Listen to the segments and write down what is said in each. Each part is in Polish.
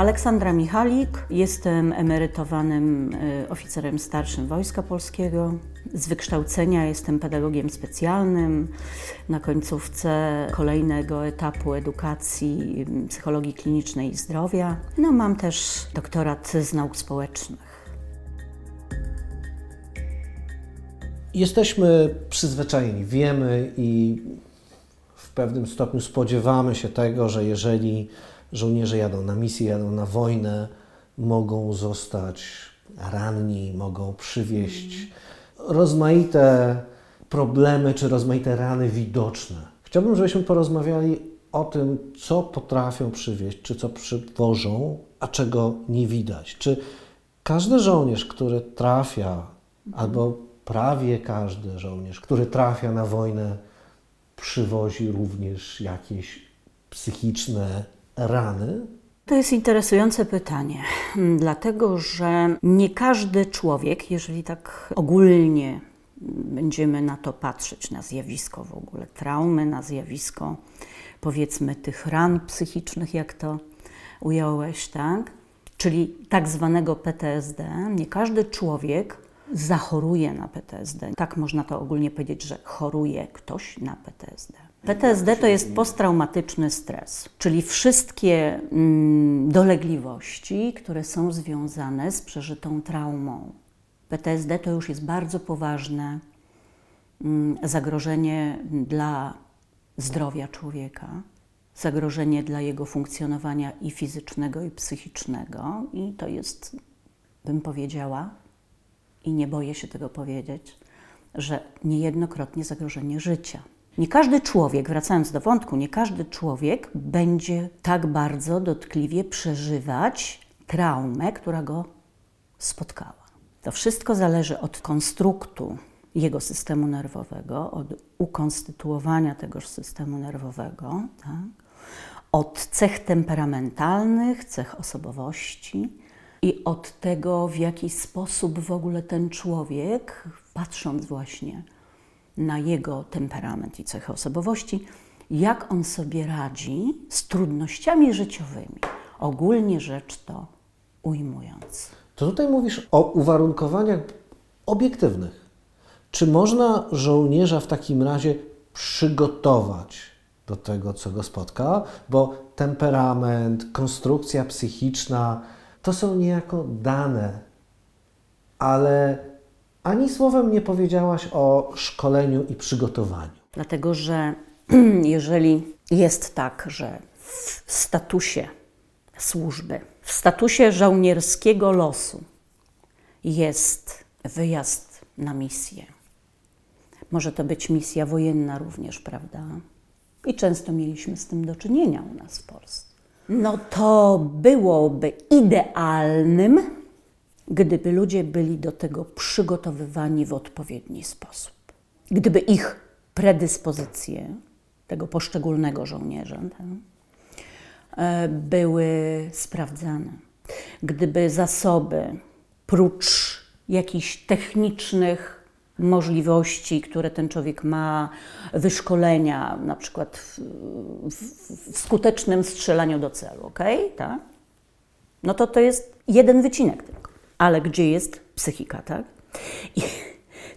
Aleksandra Michalik, jestem emerytowanym y, oficerem starszym Wojska Polskiego. Z wykształcenia jestem pedagogiem specjalnym. Na końcówce kolejnego etapu edukacji psychologii klinicznej i zdrowia. No, mam też doktorat z nauk społecznych. Jesteśmy przyzwyczajeni, wiemy i w pewnym stopniu spodziewamy się tego, że jeżeli żołnierze jadą na misję, jadą na wojnę, mogą zostać ranni, mogą przywieźć rozmaite problemy czy rozmaite rany widoczne. Chciałbym, żebyśmy porozmawiali o tym, co potrafią przywieźć, czy co przywożą, a czego nie widać. Czy każdy żołnierz, który trafia, albo prawie każdy żołnierz, który trafia na wojnę, przywozi również jakieś psychiczne rany? To jest interesujące pytanie, dlatego że nie każdy człowiek, jeżeli tak ogólnie będziemy na to patrzeć, na zjawisko w ogóle traumy, na zjawisko powiedzmy tych ran psychicznych, jak to ująłeś, tak? Czyli tak zwanego PTSD, nie każdy człowiek zachoruje na PTSD. Tak można to ogólnie powiedzieć, że choruje ktoś na PTSD. PTSD to jest posttraumatyczny stres, czyli wszystkie mm, dolegliwości, które są związane z przeżytą traumą. PTSD to już jest bardzo poważne mm, zagrożenie dla zdrowia człowieka, zagrożenie dla jego funkcjonowania i fizycznego, i psychicznego, i to jest, bym powiedziała, i nie boję się tego powiedzieć, że niejednokrotnie zagrożenie życia. Nie każdy człowiek, wracając do wątku, nie każdy człowiek będzie tak bardzo dotkliwie przeżywać traumę, która go spotkała. To wszystko zależy od konstruktu jego systemu nerwowego, od ukonstytuowania tegoż systemu nerwowego, tak? od cech temperamentalnych, cech osobowości i od tego, w jaki sposób w ogóle ten człowiek, patrząc właśnie na jego temperament i cechy osobowości, jak on sobie radzi z trudnościami życiowymi, ogólnie rzecz to ujmując. To tutaj mówisz o uwarunkowaniach obiektywnych. Czy można żołnierza w takim razie przygotować do tego, co go spotka? Bo temperament, konstrukcja psychiczna to są niejako dane, ale ani słowem nie powiedziałaś o szkoleniu i przygotowaniu. Dlatego, że jeżeli jest tak, że w statusie służby, w statusie żołnierskiego losu jest wyjazd na misję, może to być misja wojenna również, prawda? I często mieliśmy z tym do czynienia u nas w Polsce. No to byłoby idealnym, gdyby ludzie byli do tego przygotowywani w odpowiedni sposób. Gdyby ich predyspozycje tego poszczególnego żołnierza tak, e, były sprawdzane. Gdyby zasoby, prócz jakichś technicznych możliwości, które ten człowiek ma, wyszkolenia, na przykład w, w, w skutecznym strzelaniu do celu, ok? Tak? No to to jest jeden wycinek ale gdzie jest psychika, tak? I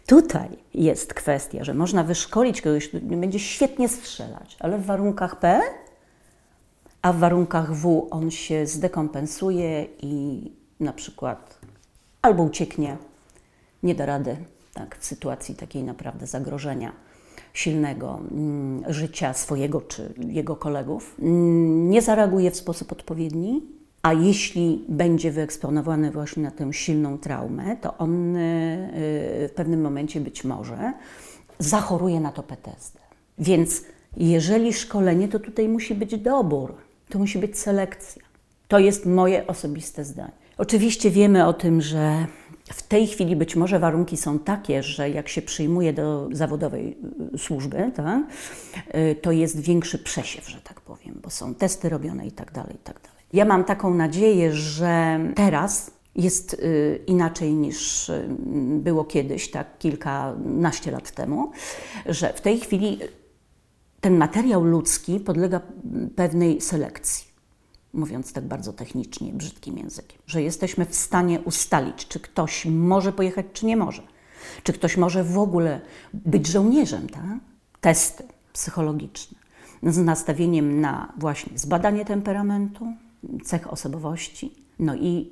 tutaj jest kwestia, że można wyszkolić kogoś, kto będzie świetnie strzelać, ale w warunkach P, a w warunkach W on się zdekompensuje i na przykład albo ucieknie, nie da rady, tak, w sytuacji takiej naprawdę zagrożenia silnego mm, życia swojego czy jego kolegów, mm, nie zareaguje w sposób odpowiedni, a jeśli będzie wyeksponowany właśnie na tę silną traumę, to on y, y, w pewnym momencie być może zachoruje na to PTSD. Więc jeżeli szkolenie, to tutaj musi być dobór, to musi być selekcja. To jest moje osobiste zdanie. Oczywiście wiemy o tym, że w tej chwili być może warunki są takie, że jak się przyjmuje do zawodowej y, służby, tak, to jest większy przesiew, że tak powiem, bo są testy robione i tak dalej, i tak dalej. Ja mam taką nadzieję, że teraz jest y, inaczej niż y, było kiedyś, tak kilkanaście lat temu, że w tej chwili ten materiał ludzki podlega pewnej selekcji. mówiąc tak bardzo technicznie, brzydkim językiem, że jesteśmy w stanie ustalić, czy ktoś może pojechać, czy nie może. Czy ktoś może w ogóle być żołnierzem, tak? Testy psychologiczne z nastawieniem na właśnie zbadanie temperamentu, cech osobowości, no i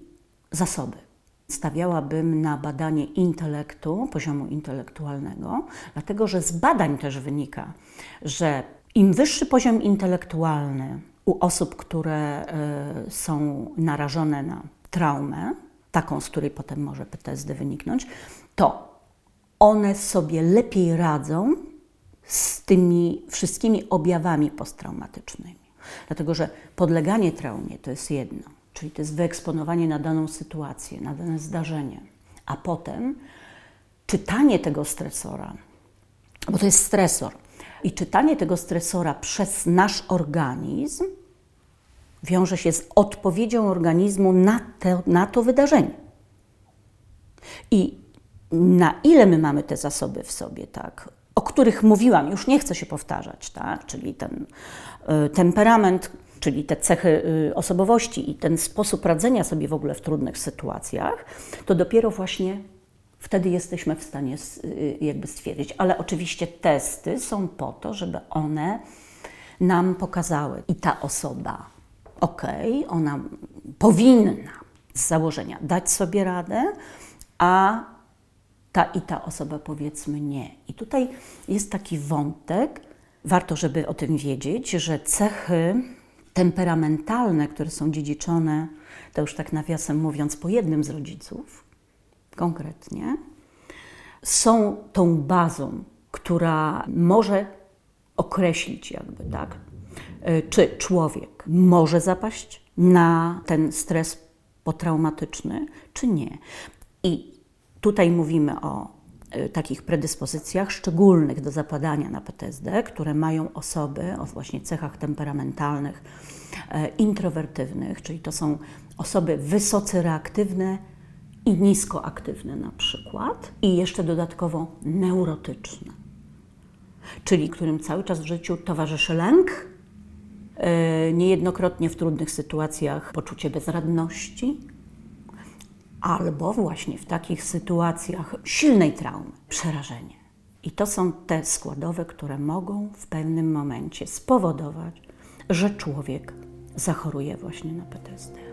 zasoby. Stawiałabym na badanie intelektu, poziomu intelektualnego, dlatego że z badań też wynika, że im wyższy poziom intelektualny u osób, które y, są narażone na traumę, taką, z której potem może PTSD wyniknąć, to one sobie lepiej radzą z tymi wszystkimi objawami posttraumatycznymi. Dlatego, że podleganie traumie to jest jedno, czyli to jest wyeksponowanie na daną sytuację, na dane zdarzenie, a potem czytanie tego stresora, bo to jest stresor, i czytanie tego stresora przez nasz organizm wiąże się z odpowiedzią organizmu na, te, na to wydarzenie. I na ile my mamy te zasoby w sobie, tak? o których mówiłam, już nie chcę się powtarzać, tak? czyli ten temperament, czyli te cechy y, osobowości i ten sposób radzenia sobie w ogóle w trudnych sytuacjach, to dopiero właśnie wtedy jesteśmy w stanie y, jakby stwierdzić. Ale oczywiście testy są po to, żeby one nam pokazały i ta osoba, okej, okay, ona powinna z założenia dać sobie radę, a ta i ta osoba powiedzmy nie. I tutaj jest taki wątek, warto, żeby o tym wiedzieć, że cechy temperamentalne, które są dziedziczone, to już tak nawiasem mówiąc, po jednym z rodziców, konkretnie, są tą bazą, która może określić jakby, tak, y, czy człowiek może zapaść na ten stres potraumatyczny, czy nie. I tutaj mówimy o takich predyspozycjach szczególnych do zapadania na PTSD, które mają osoby o właśnie cechach temperamentalnych, y, introwertywnych, czyli to są osoby wysoce reaktywne, i niskoaktywne na przykład, i jeszcze dodatkowo neurotyczne, czyli którym cały czas w życiu towarzyszy lęk, yy, niejednokrotnie w trudnych sytuacjach poczucie bezradności, albo właśnie w takich sytuacjach silnej traumy, przerażenie. I to są te składowe, które mogą w pewnym momencie spowodować, że człowiek zachoruje właśnie na PTSD.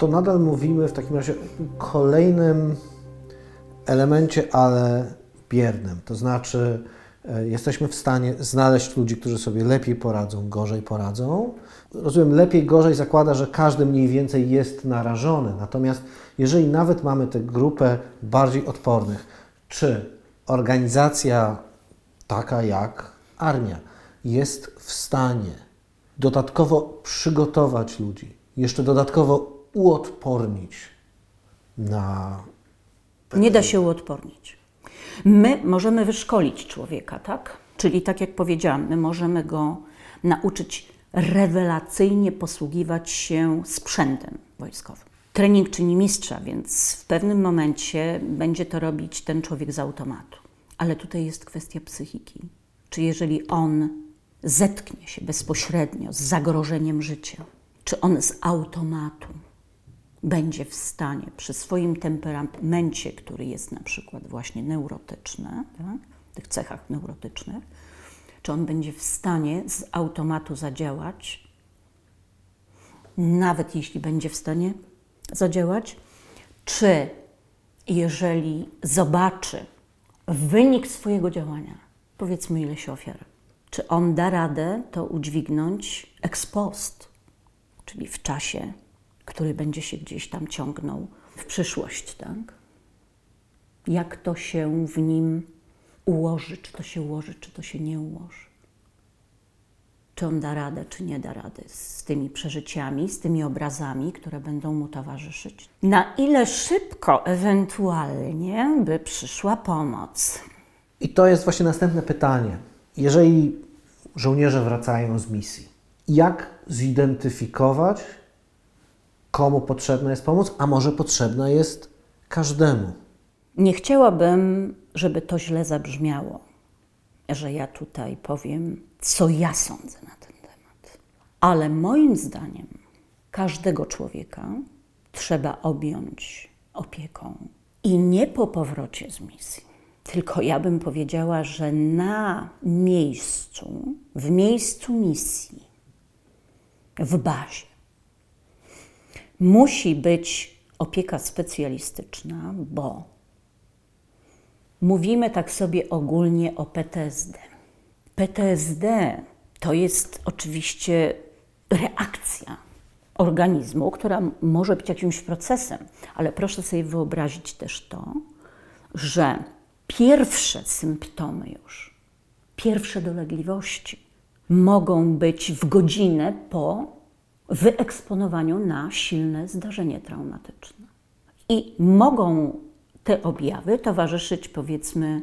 to nadal mówimy w takim razie o kolejnym elemencie, ale biernym. To znaczy, jesteśmy w stanie znaleźć ludzi, którzy sobie lepiej poradzą, gorzej poradzą. Rozumiem, lepiej, gorzej zakłada, że każdy mniej więcej jest narażony. Natomiast jeżeli nawet mamy tę grupę bardziej odpornych, czy organizacja taka jak armia jest w stanie dodatkowo przygotować ludzi, jeszcze dodatkowo uodpornić na. Nie da się uodpornić. My możemy wyszkolić człowieka, tak? Czyli tak jak powiedziałam, my możemy go nauczyć rewelacyjnie posługiwać się sprzętem wojskowym. Trening czyni mistrza, więc w pewnym momencie będzie to robić ten człowiek z automatu. Ale tutaj jest kwestia psychiki. Czy jeżeli on zetknie się bezpośrednio z zagrożeniem życia, czy on z automatu będzie w stanie przy swoim temperamencie, który jest na przykład właśnie neurotyczny, tak? tych cechach neurotycznych, czy on będzie w stanie z automatu zadziałać, nawet jeśli będzie w stanie zadziałać, czy jeżeli zobaczy wynik swojego działania, powiedzmy ileś ofiar, czy on da radę to udźwignąć ex post, czyli w czasie który będzie się gdzieś tam ciągnął w przyszłość, tak? Jak to się w nim ułoży, czy to się ułoży, czy to się nie ułoży. Czy on da radę, czy nie da rady z tymi przeżyciami, z tymi obrazami, które będą mu towarzyszyć. Na ile szybko ewentualnie by przyszła pomoc? I to jest właśnie następne pytanie. Jeżeli żołnierze wracają z misji, jak zidentyfikować komu potrzebna jest pomoc, a może potrzebna jest każdemu. Nie chciałabym, żeby to źle zabrzmiało, że ja tutaj powiem, co ja sądzę na ten temat. Ale moim zdaniem każdego człowieka trzeba objąć opieką i nie po powrocie z misji. Tylko ja bym powiedziała, że na miejscu, w miejscu misji, w bazie, musi być opieka specjalistyczna, bo mówimy tak sobie ogólnie o PTSD. PTSD to jest oczywiście reakcja organizmu, która może być jakimś procesem, ale proszę sobie wyobrazić też to, że pierwsze symptomy już, pierwsze dolegliwości mogą być w godzinę po wyeksponowaniu na silne zdarzenie traumatyczne. I mogą te objawy towarzyszyć powiedzmy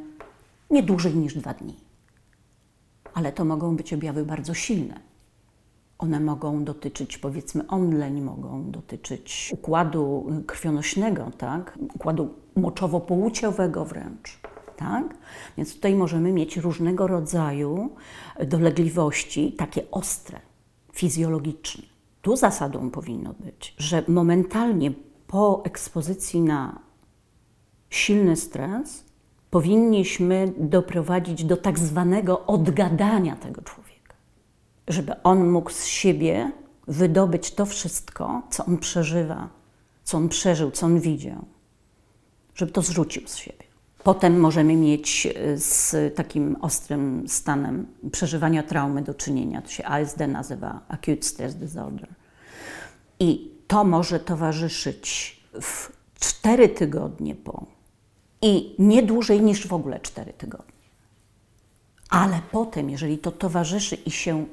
nie dłużej niż dwa dni. Ale to mogą być objawy bardzo silne. One mogą dotyczyć, powiedzmy, omdleń, mogą dotyczyć układu krwionośnego, tak? układu moczowo-płciowego wręcz. Tak? Więc tutaj możemy mieć różnego rodzaju dolegliwości, takie ostre, fizjologiczne. Tu zasadą powinno być, że momentalnie po ekspozycji na silny stres powinniśmy doprowadzić do tak zwanego odgadania tego człowieka, żeby on mógł z siebie wydobyć to wszystko, co on przeżywa, co on przeżył, co on widział, żeby to zrzucił z siebie. Potem możemy mieć e, z takim ostrym stanem przeżywania traumy do czynienia. To się ASD nazywa Acute Stress Disorder. I to może towarzyszyć w 4 tygodnie po i nie dłużej niż w ogóle 4 tygodnie. Ale potem, jeżeli to towarzyszy i się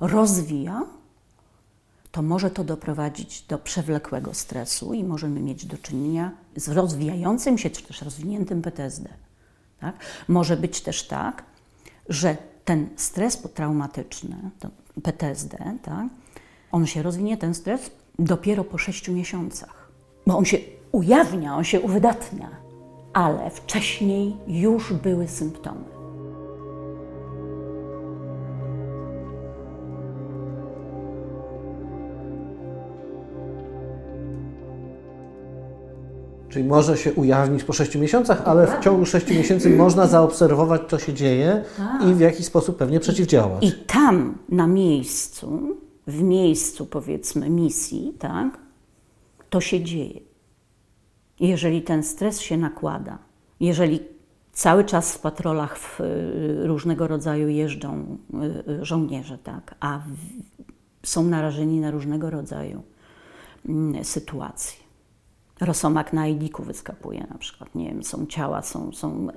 rozwija, to może to doprowadzić do przewlekłego stresu i możemy mieć do czynienia z rozwijającym się, czy też rozwiniętym PTSD. Tak? Może być też tak, że ten stres potraumatyczny, PTSD, tak, on się rozwinie, ten stres, dopiero po 6 miesiącach. Bo on się ujawnia, on się uwydatnia, ale wcześniej już były symptomy. Czyli może się ujawnić po 6 miesiącach, ale w ciągu 6 miesięcy można zaobserwować, co się dzieje i w jaki sposób pewnie przeciwdziałać. I tam na miejscu, w miejscu powiedzmy misji, tak, to się dzieje. Jeżeli ten stres się nakłada, jeżeli cały czas w patrolach w y, różnego rodzaju jeżdżą y, y, żołnierze, tak, a są narażeni na różnego rodzaju mm, sytuacje rosomak na Aidiku wyskakuje na przykład, nie wiem, są ciała, są, są e,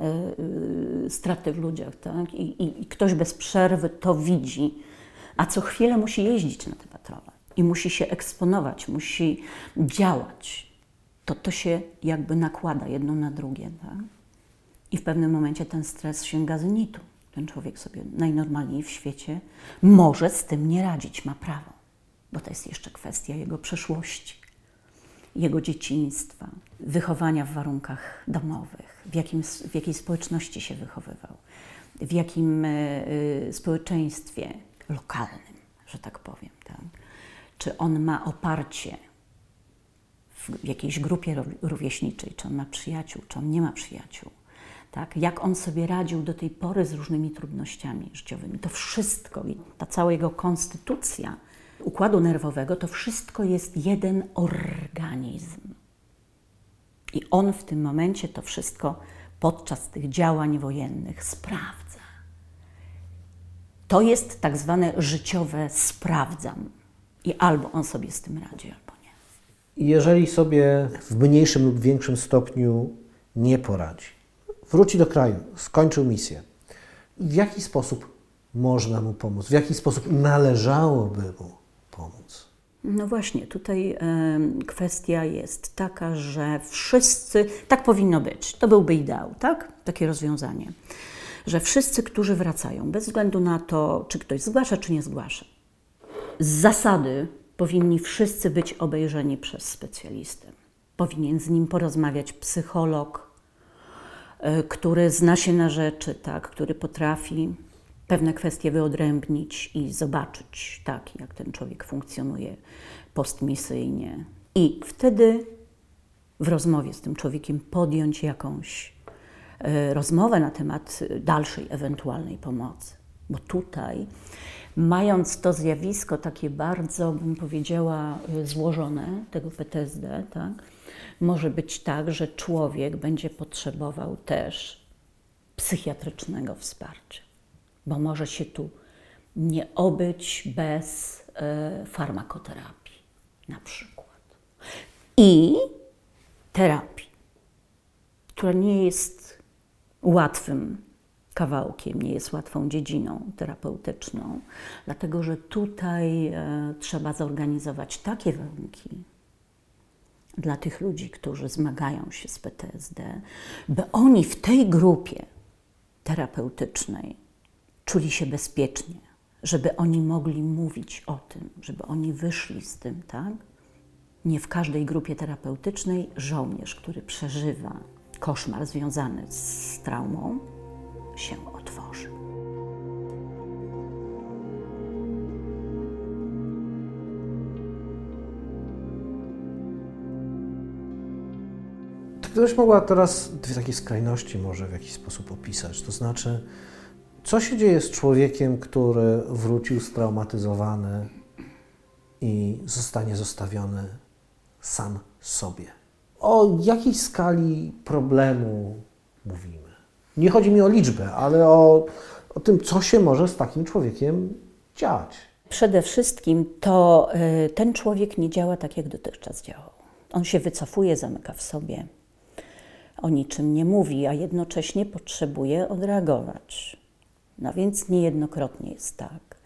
e, straty w ludziach, tak? I, I, ktoś bez przerwy to widzi, a co chwilę musi jeździć na te patrole i musi się eksponować, musi działać. To to się jakby nakłada jedno na drugie, tak? I w pewnym momencie ten stres sięga zenitu. Ten człowiek sobie najnormalniej w świecie może z tym nie radzić, ma prawo, bo to jest jeszcze kwestia jego przeszłości jego dzieciństwa, wychowania w warunkach domowych, w, jakim, w jakiej społeczności się wychowywał, w jakim y, społeczeństwie lokalnym, że tak powiem. Tak? Czy on ma oparcie w jakiejś grupie rówieśniczej, czy on ma przyjaciół, czy on nie ma przyjaciół. Tak? Jak on sobie radził do tej pory z różnymi trudnościami życiowymi. To wszystko, ta cała jego konstytucja układu nerwowego, to wszystko jest jeden organizm. I on w tym momencie to wszystko podczas tych działań wojennych sprawdza. To jest tak zwane życiowe sprawdzam. I albo on sobie z tym radzi, albo nie. Jeżeli sobie w mniejszym lub większym stopniu nie poradzi, wróci do kraju, skończył misję, w jaki sposób można mu pomóc? W jaki sposób należałoby mu pomóc? No właśnie, tutaj y, kwestia jest taka, że wszyscy, tak powinno być, to byłby ideał, tak? Takie rozwiązanie, że wszyscy, którzy wracają, bez względu na to, czy ktoś zgłasza, czy nie zgłasza, z zasady powinni wszyscy być obejrzeni przez specjalistę. Powinien z nim porozmawiać psycholog, y, który zna się na rzeczy, tak, który potrafi pewne kwestie wyodrębnić i zobaczyć, tak, jak ten człowiek funkcjonuje postmisyjnie. I wtedy w rozmowie z tym człowiekiem podjąć jakąś rozmowę na temat dalszej ewentualnej pomocy. Bo tutaj, mając to zjawisko takie bardzo, bym powiedziała, y, złożone, tego PTSD, tak, może być tak, że człowiek będzie potrzebował też psychiatrycznego wsparcia, bo może się tu nie obyć bez y, farmakoterapii na przykład. I terapii, która nie jest łatwym kawałkiem, nie jest łatwą dziedziną terapeutyczną, dlatego że tutaj e, trzeba zorganizować takie warunki dla tych ludzi, którzy zmagają się z PTSD, by oni w tej grupie terapeutycznej czuli się bezpiecznie, żeby oni mogli mówić o tym, żeby oni wyszli z tym, tak? Nie w każdej grupie terapeutycznej żołnierz, który przeżywa koszmar związany z traumą, się otworzy. Ty gdybyś mogła teraz dwie takie skrajności może w jakiś sposób opisać, to znaczy, co się dzieje z człowiekiem, który wrócił straumatyzowany i zostanie zostawiony sam sobie? O jakiej skali problemu mówimy? Nie chodzi mi o liczbę, ale o, o tym, co się może z takim człowiekiem dziać. Przede wszystkim to y, ten człowiek nie działa tak, jak dotychczas działał. On się wycofuje, zamyka w sobie, o niczym nie mówi, a jednocześnie potrzebuje odreagować. No więc niejednokrotnie jest tak,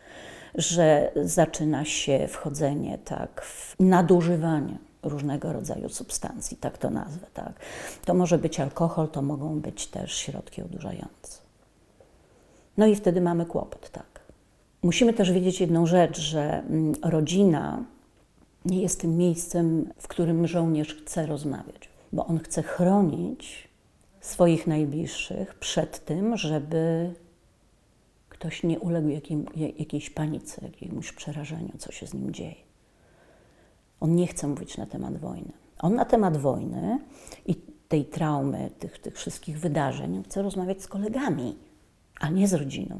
że zaczyna się wchodzenie tak w nadużywanie różnego rodzaju substancji, tak to nazwę. Tak. To może być alkohol, to mogą być też środki odurzające. No i wtedy mamy kłopot, tak. Musimy też wiedzieć jedną rzecz, że mm, rodzina nie jest tym miejscem, w którym żołnierz chce rozmawiać, bo on chce chronić swoich najbliższych przed tym, żeby ktoś nie uległ jakim, jakiejś panice, jakiemuś przerażeniu, co się z nim dzieje. On nie chce mówić na temat wojny. On na temat wojny i tej traumy, tych, tych wszystkich wydarzeń chce rozmawiać z kolegami, a nie z rodziną.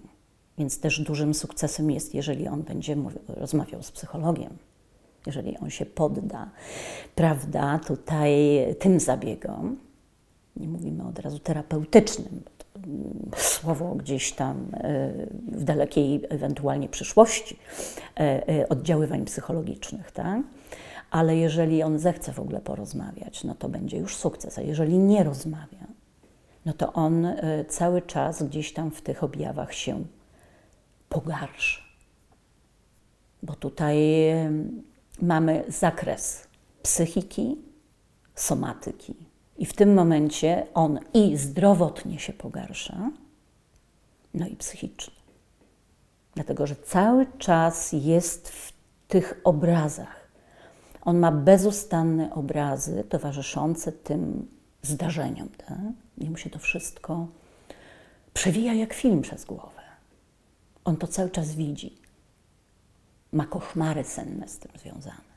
Więc też dużym sukcesem jest, jeżeli on będzie mówił, rozmawiał z psychologiem, jeżeli on się podda, prawda, tutaj tym zabiegom. Nie mówimy od razu terapeutycznym, słowo gdzieś tam e, w dalekiej ewentualnie przyszłości e, e, oddziaływań psychologicznych, tak? Ale jeżeli on zechce w ogóle porozmawiać, no to będzie już sukces, a jeżeli nie rozmawia, no to on cały czas gdzieś tam w tych objawach się pogarsza. Bo tutaj mamy zakres psychiki, somatyki, i w tym momencie on i zdrowotnie się pogarsza, no i psychicznie. Dlatego, że cały czas jest w tych obrazach. On ma bezustanne obrazy towarzyszące tym zdarzeniom. Tak? Mu się to wszystko przewija jak film przez głowę. On to cały czas widzi. Ma koszmary senne z tym związane.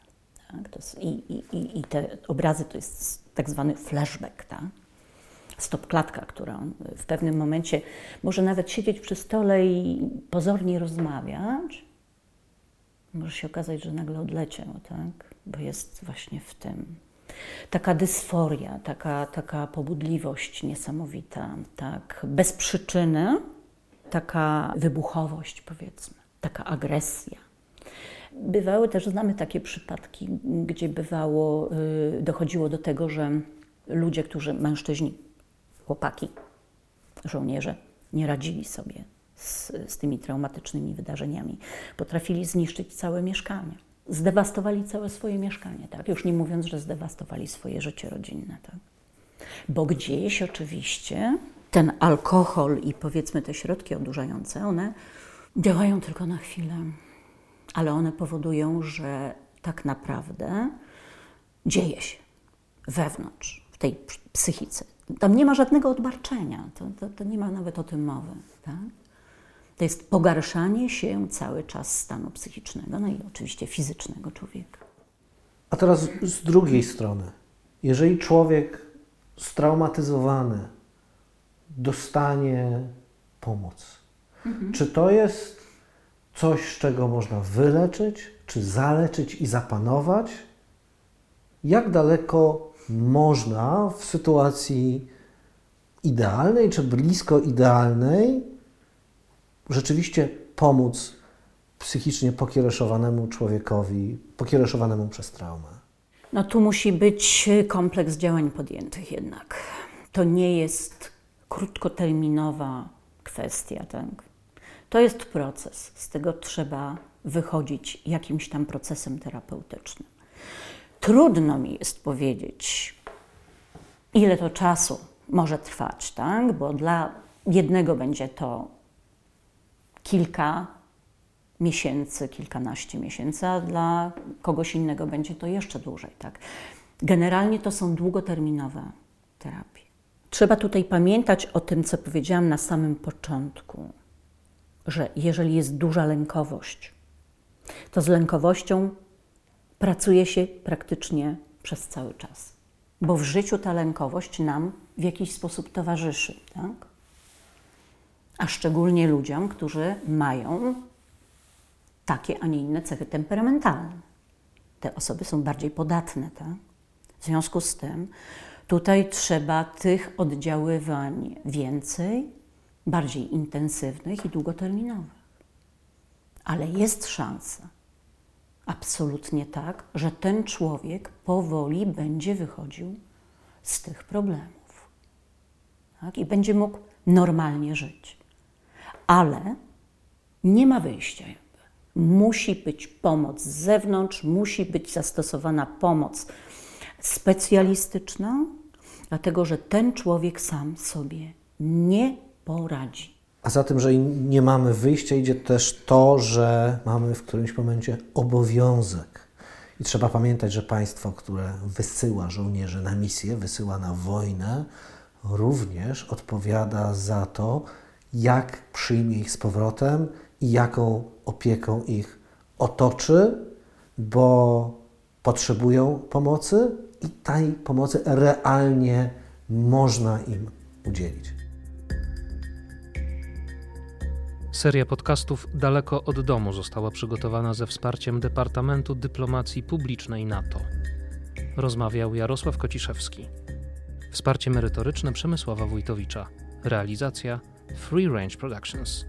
Tak? Jest, i, i, I te obrazy to jest tak zwany flashback, tak? stopklatka, która w pewnym momencie może nawet siedzieć przy stole i pozornie rozmawiać. Może się okazać, że nagle odleciał, tak? bo jest właśnie w tym. Taka dysforia, taka, taka pobudliwość niesamowita, tak, bez przyczyny, taka wybuchowość, powiedzmy, taka agresja. Bywały też, znamy takie przypadki, gdzie bywało, y, dochodziło do tego, że ludzie, którzy, mężczyźni, chłopaki, żołnierze, nie radzili sobie z, z tymi traumatycznymi wydarzeniami. Potrafili zniszczyć całe mieszkanie. Zdewastowali całe swoje mieszkanie, tak? Już nie mówiąc, że zdewastowali swoje życie rodzinne, tak? Bo gdzieś oczywiście ten alkohol i powiedzmy te środki odurzające, one działają tylko na chwilę ale one powodują, że tak naprawdę dzieje się wewnątrz, w tej psychice Tam nie ma żadnego odbarczenia, to, to, to nie ma nawet o tym mowy. Tak? To jest pogarszanie się cały czas stanu psychicznego, no i oczywiście fizycznego człowieka. A teraz z drugiej strony, jeżeli człowiek straumatyzowany dostanie pomoc, mhm. czy to jest coś, z czego można wyleczyć, czy zaleczyć i zapanować? Jak daleko można w sytuacji idealnej czy blisko idealnej rzeczywiście pomóc psychicznie pokiereszowanemu człowiekowi, pokiereszowanemu przez traumę? No tu musi być kompleks działań podjętych jednak. To nie jest krótkoterminowa kwestia, tak? To jest proces. Z tego trzeba wychodzić jakimś tam procesem terapeutycznym. Trudno mi jest powiedzieć, ile to czasu może trwać, tak? Bo dla jednego będzie to kilka miesięcy, kilkanaście miesięcy, a dla kogoś innego będzie to jeszcze dłużej. Tak? Generalnie to są długoterminowe terapie. Trzeba tutaj pamiętać o tym, co powiedziałam na samym początku, że jeżeli jest duża lękowość, to z lękowością pracuje się praktycznie przez cały czas. Bo w życiu ta lękowość nam w jakiś sposób towarzyszy. Tak? A szczególnie ludziom, którzy mają takie, a nie inne cechy temperamentalne. Te osoby są bardziej podatne, tak? W związku z tym tutaj trzeba tych oddziaływań więcej, bardziej intensywnych i długoterminowych. Ale jest szansa, absolutnie tak, że ten człowiek powoli będzie wychodził z tych problemów tak? i będzie mógł normalnie żyć ale nie ma wyjścia. Musi być pomoc z zewnątrz, musi być zastosowana pomoc specjalistyczna, dlatego że ten człowiek sam sobie nie poradzi. A za tym, że nie mamy wyjścia, idzie też to, że mamy w którymś momencie obowiązek. I trzeba pamiętać, że państwo, które wysyła żołnierzy na misję, wysyła na wojnę, również odpowiada za to, jak przyjmie ich z powrotem i jaką opieką ich otoczy, bo potrzebują pomocy i tej pomocy realnie można im udzielić. Seria podcastów Daleko od domu została przygotowana ze wsparciem Departamentu Dyplomacji Publicznej NATO. Rozmawiał Jarosław Kociszewski. Wsparcie merytoryczne Przemysława Wójtowicza. Realizacja Free Range Productions.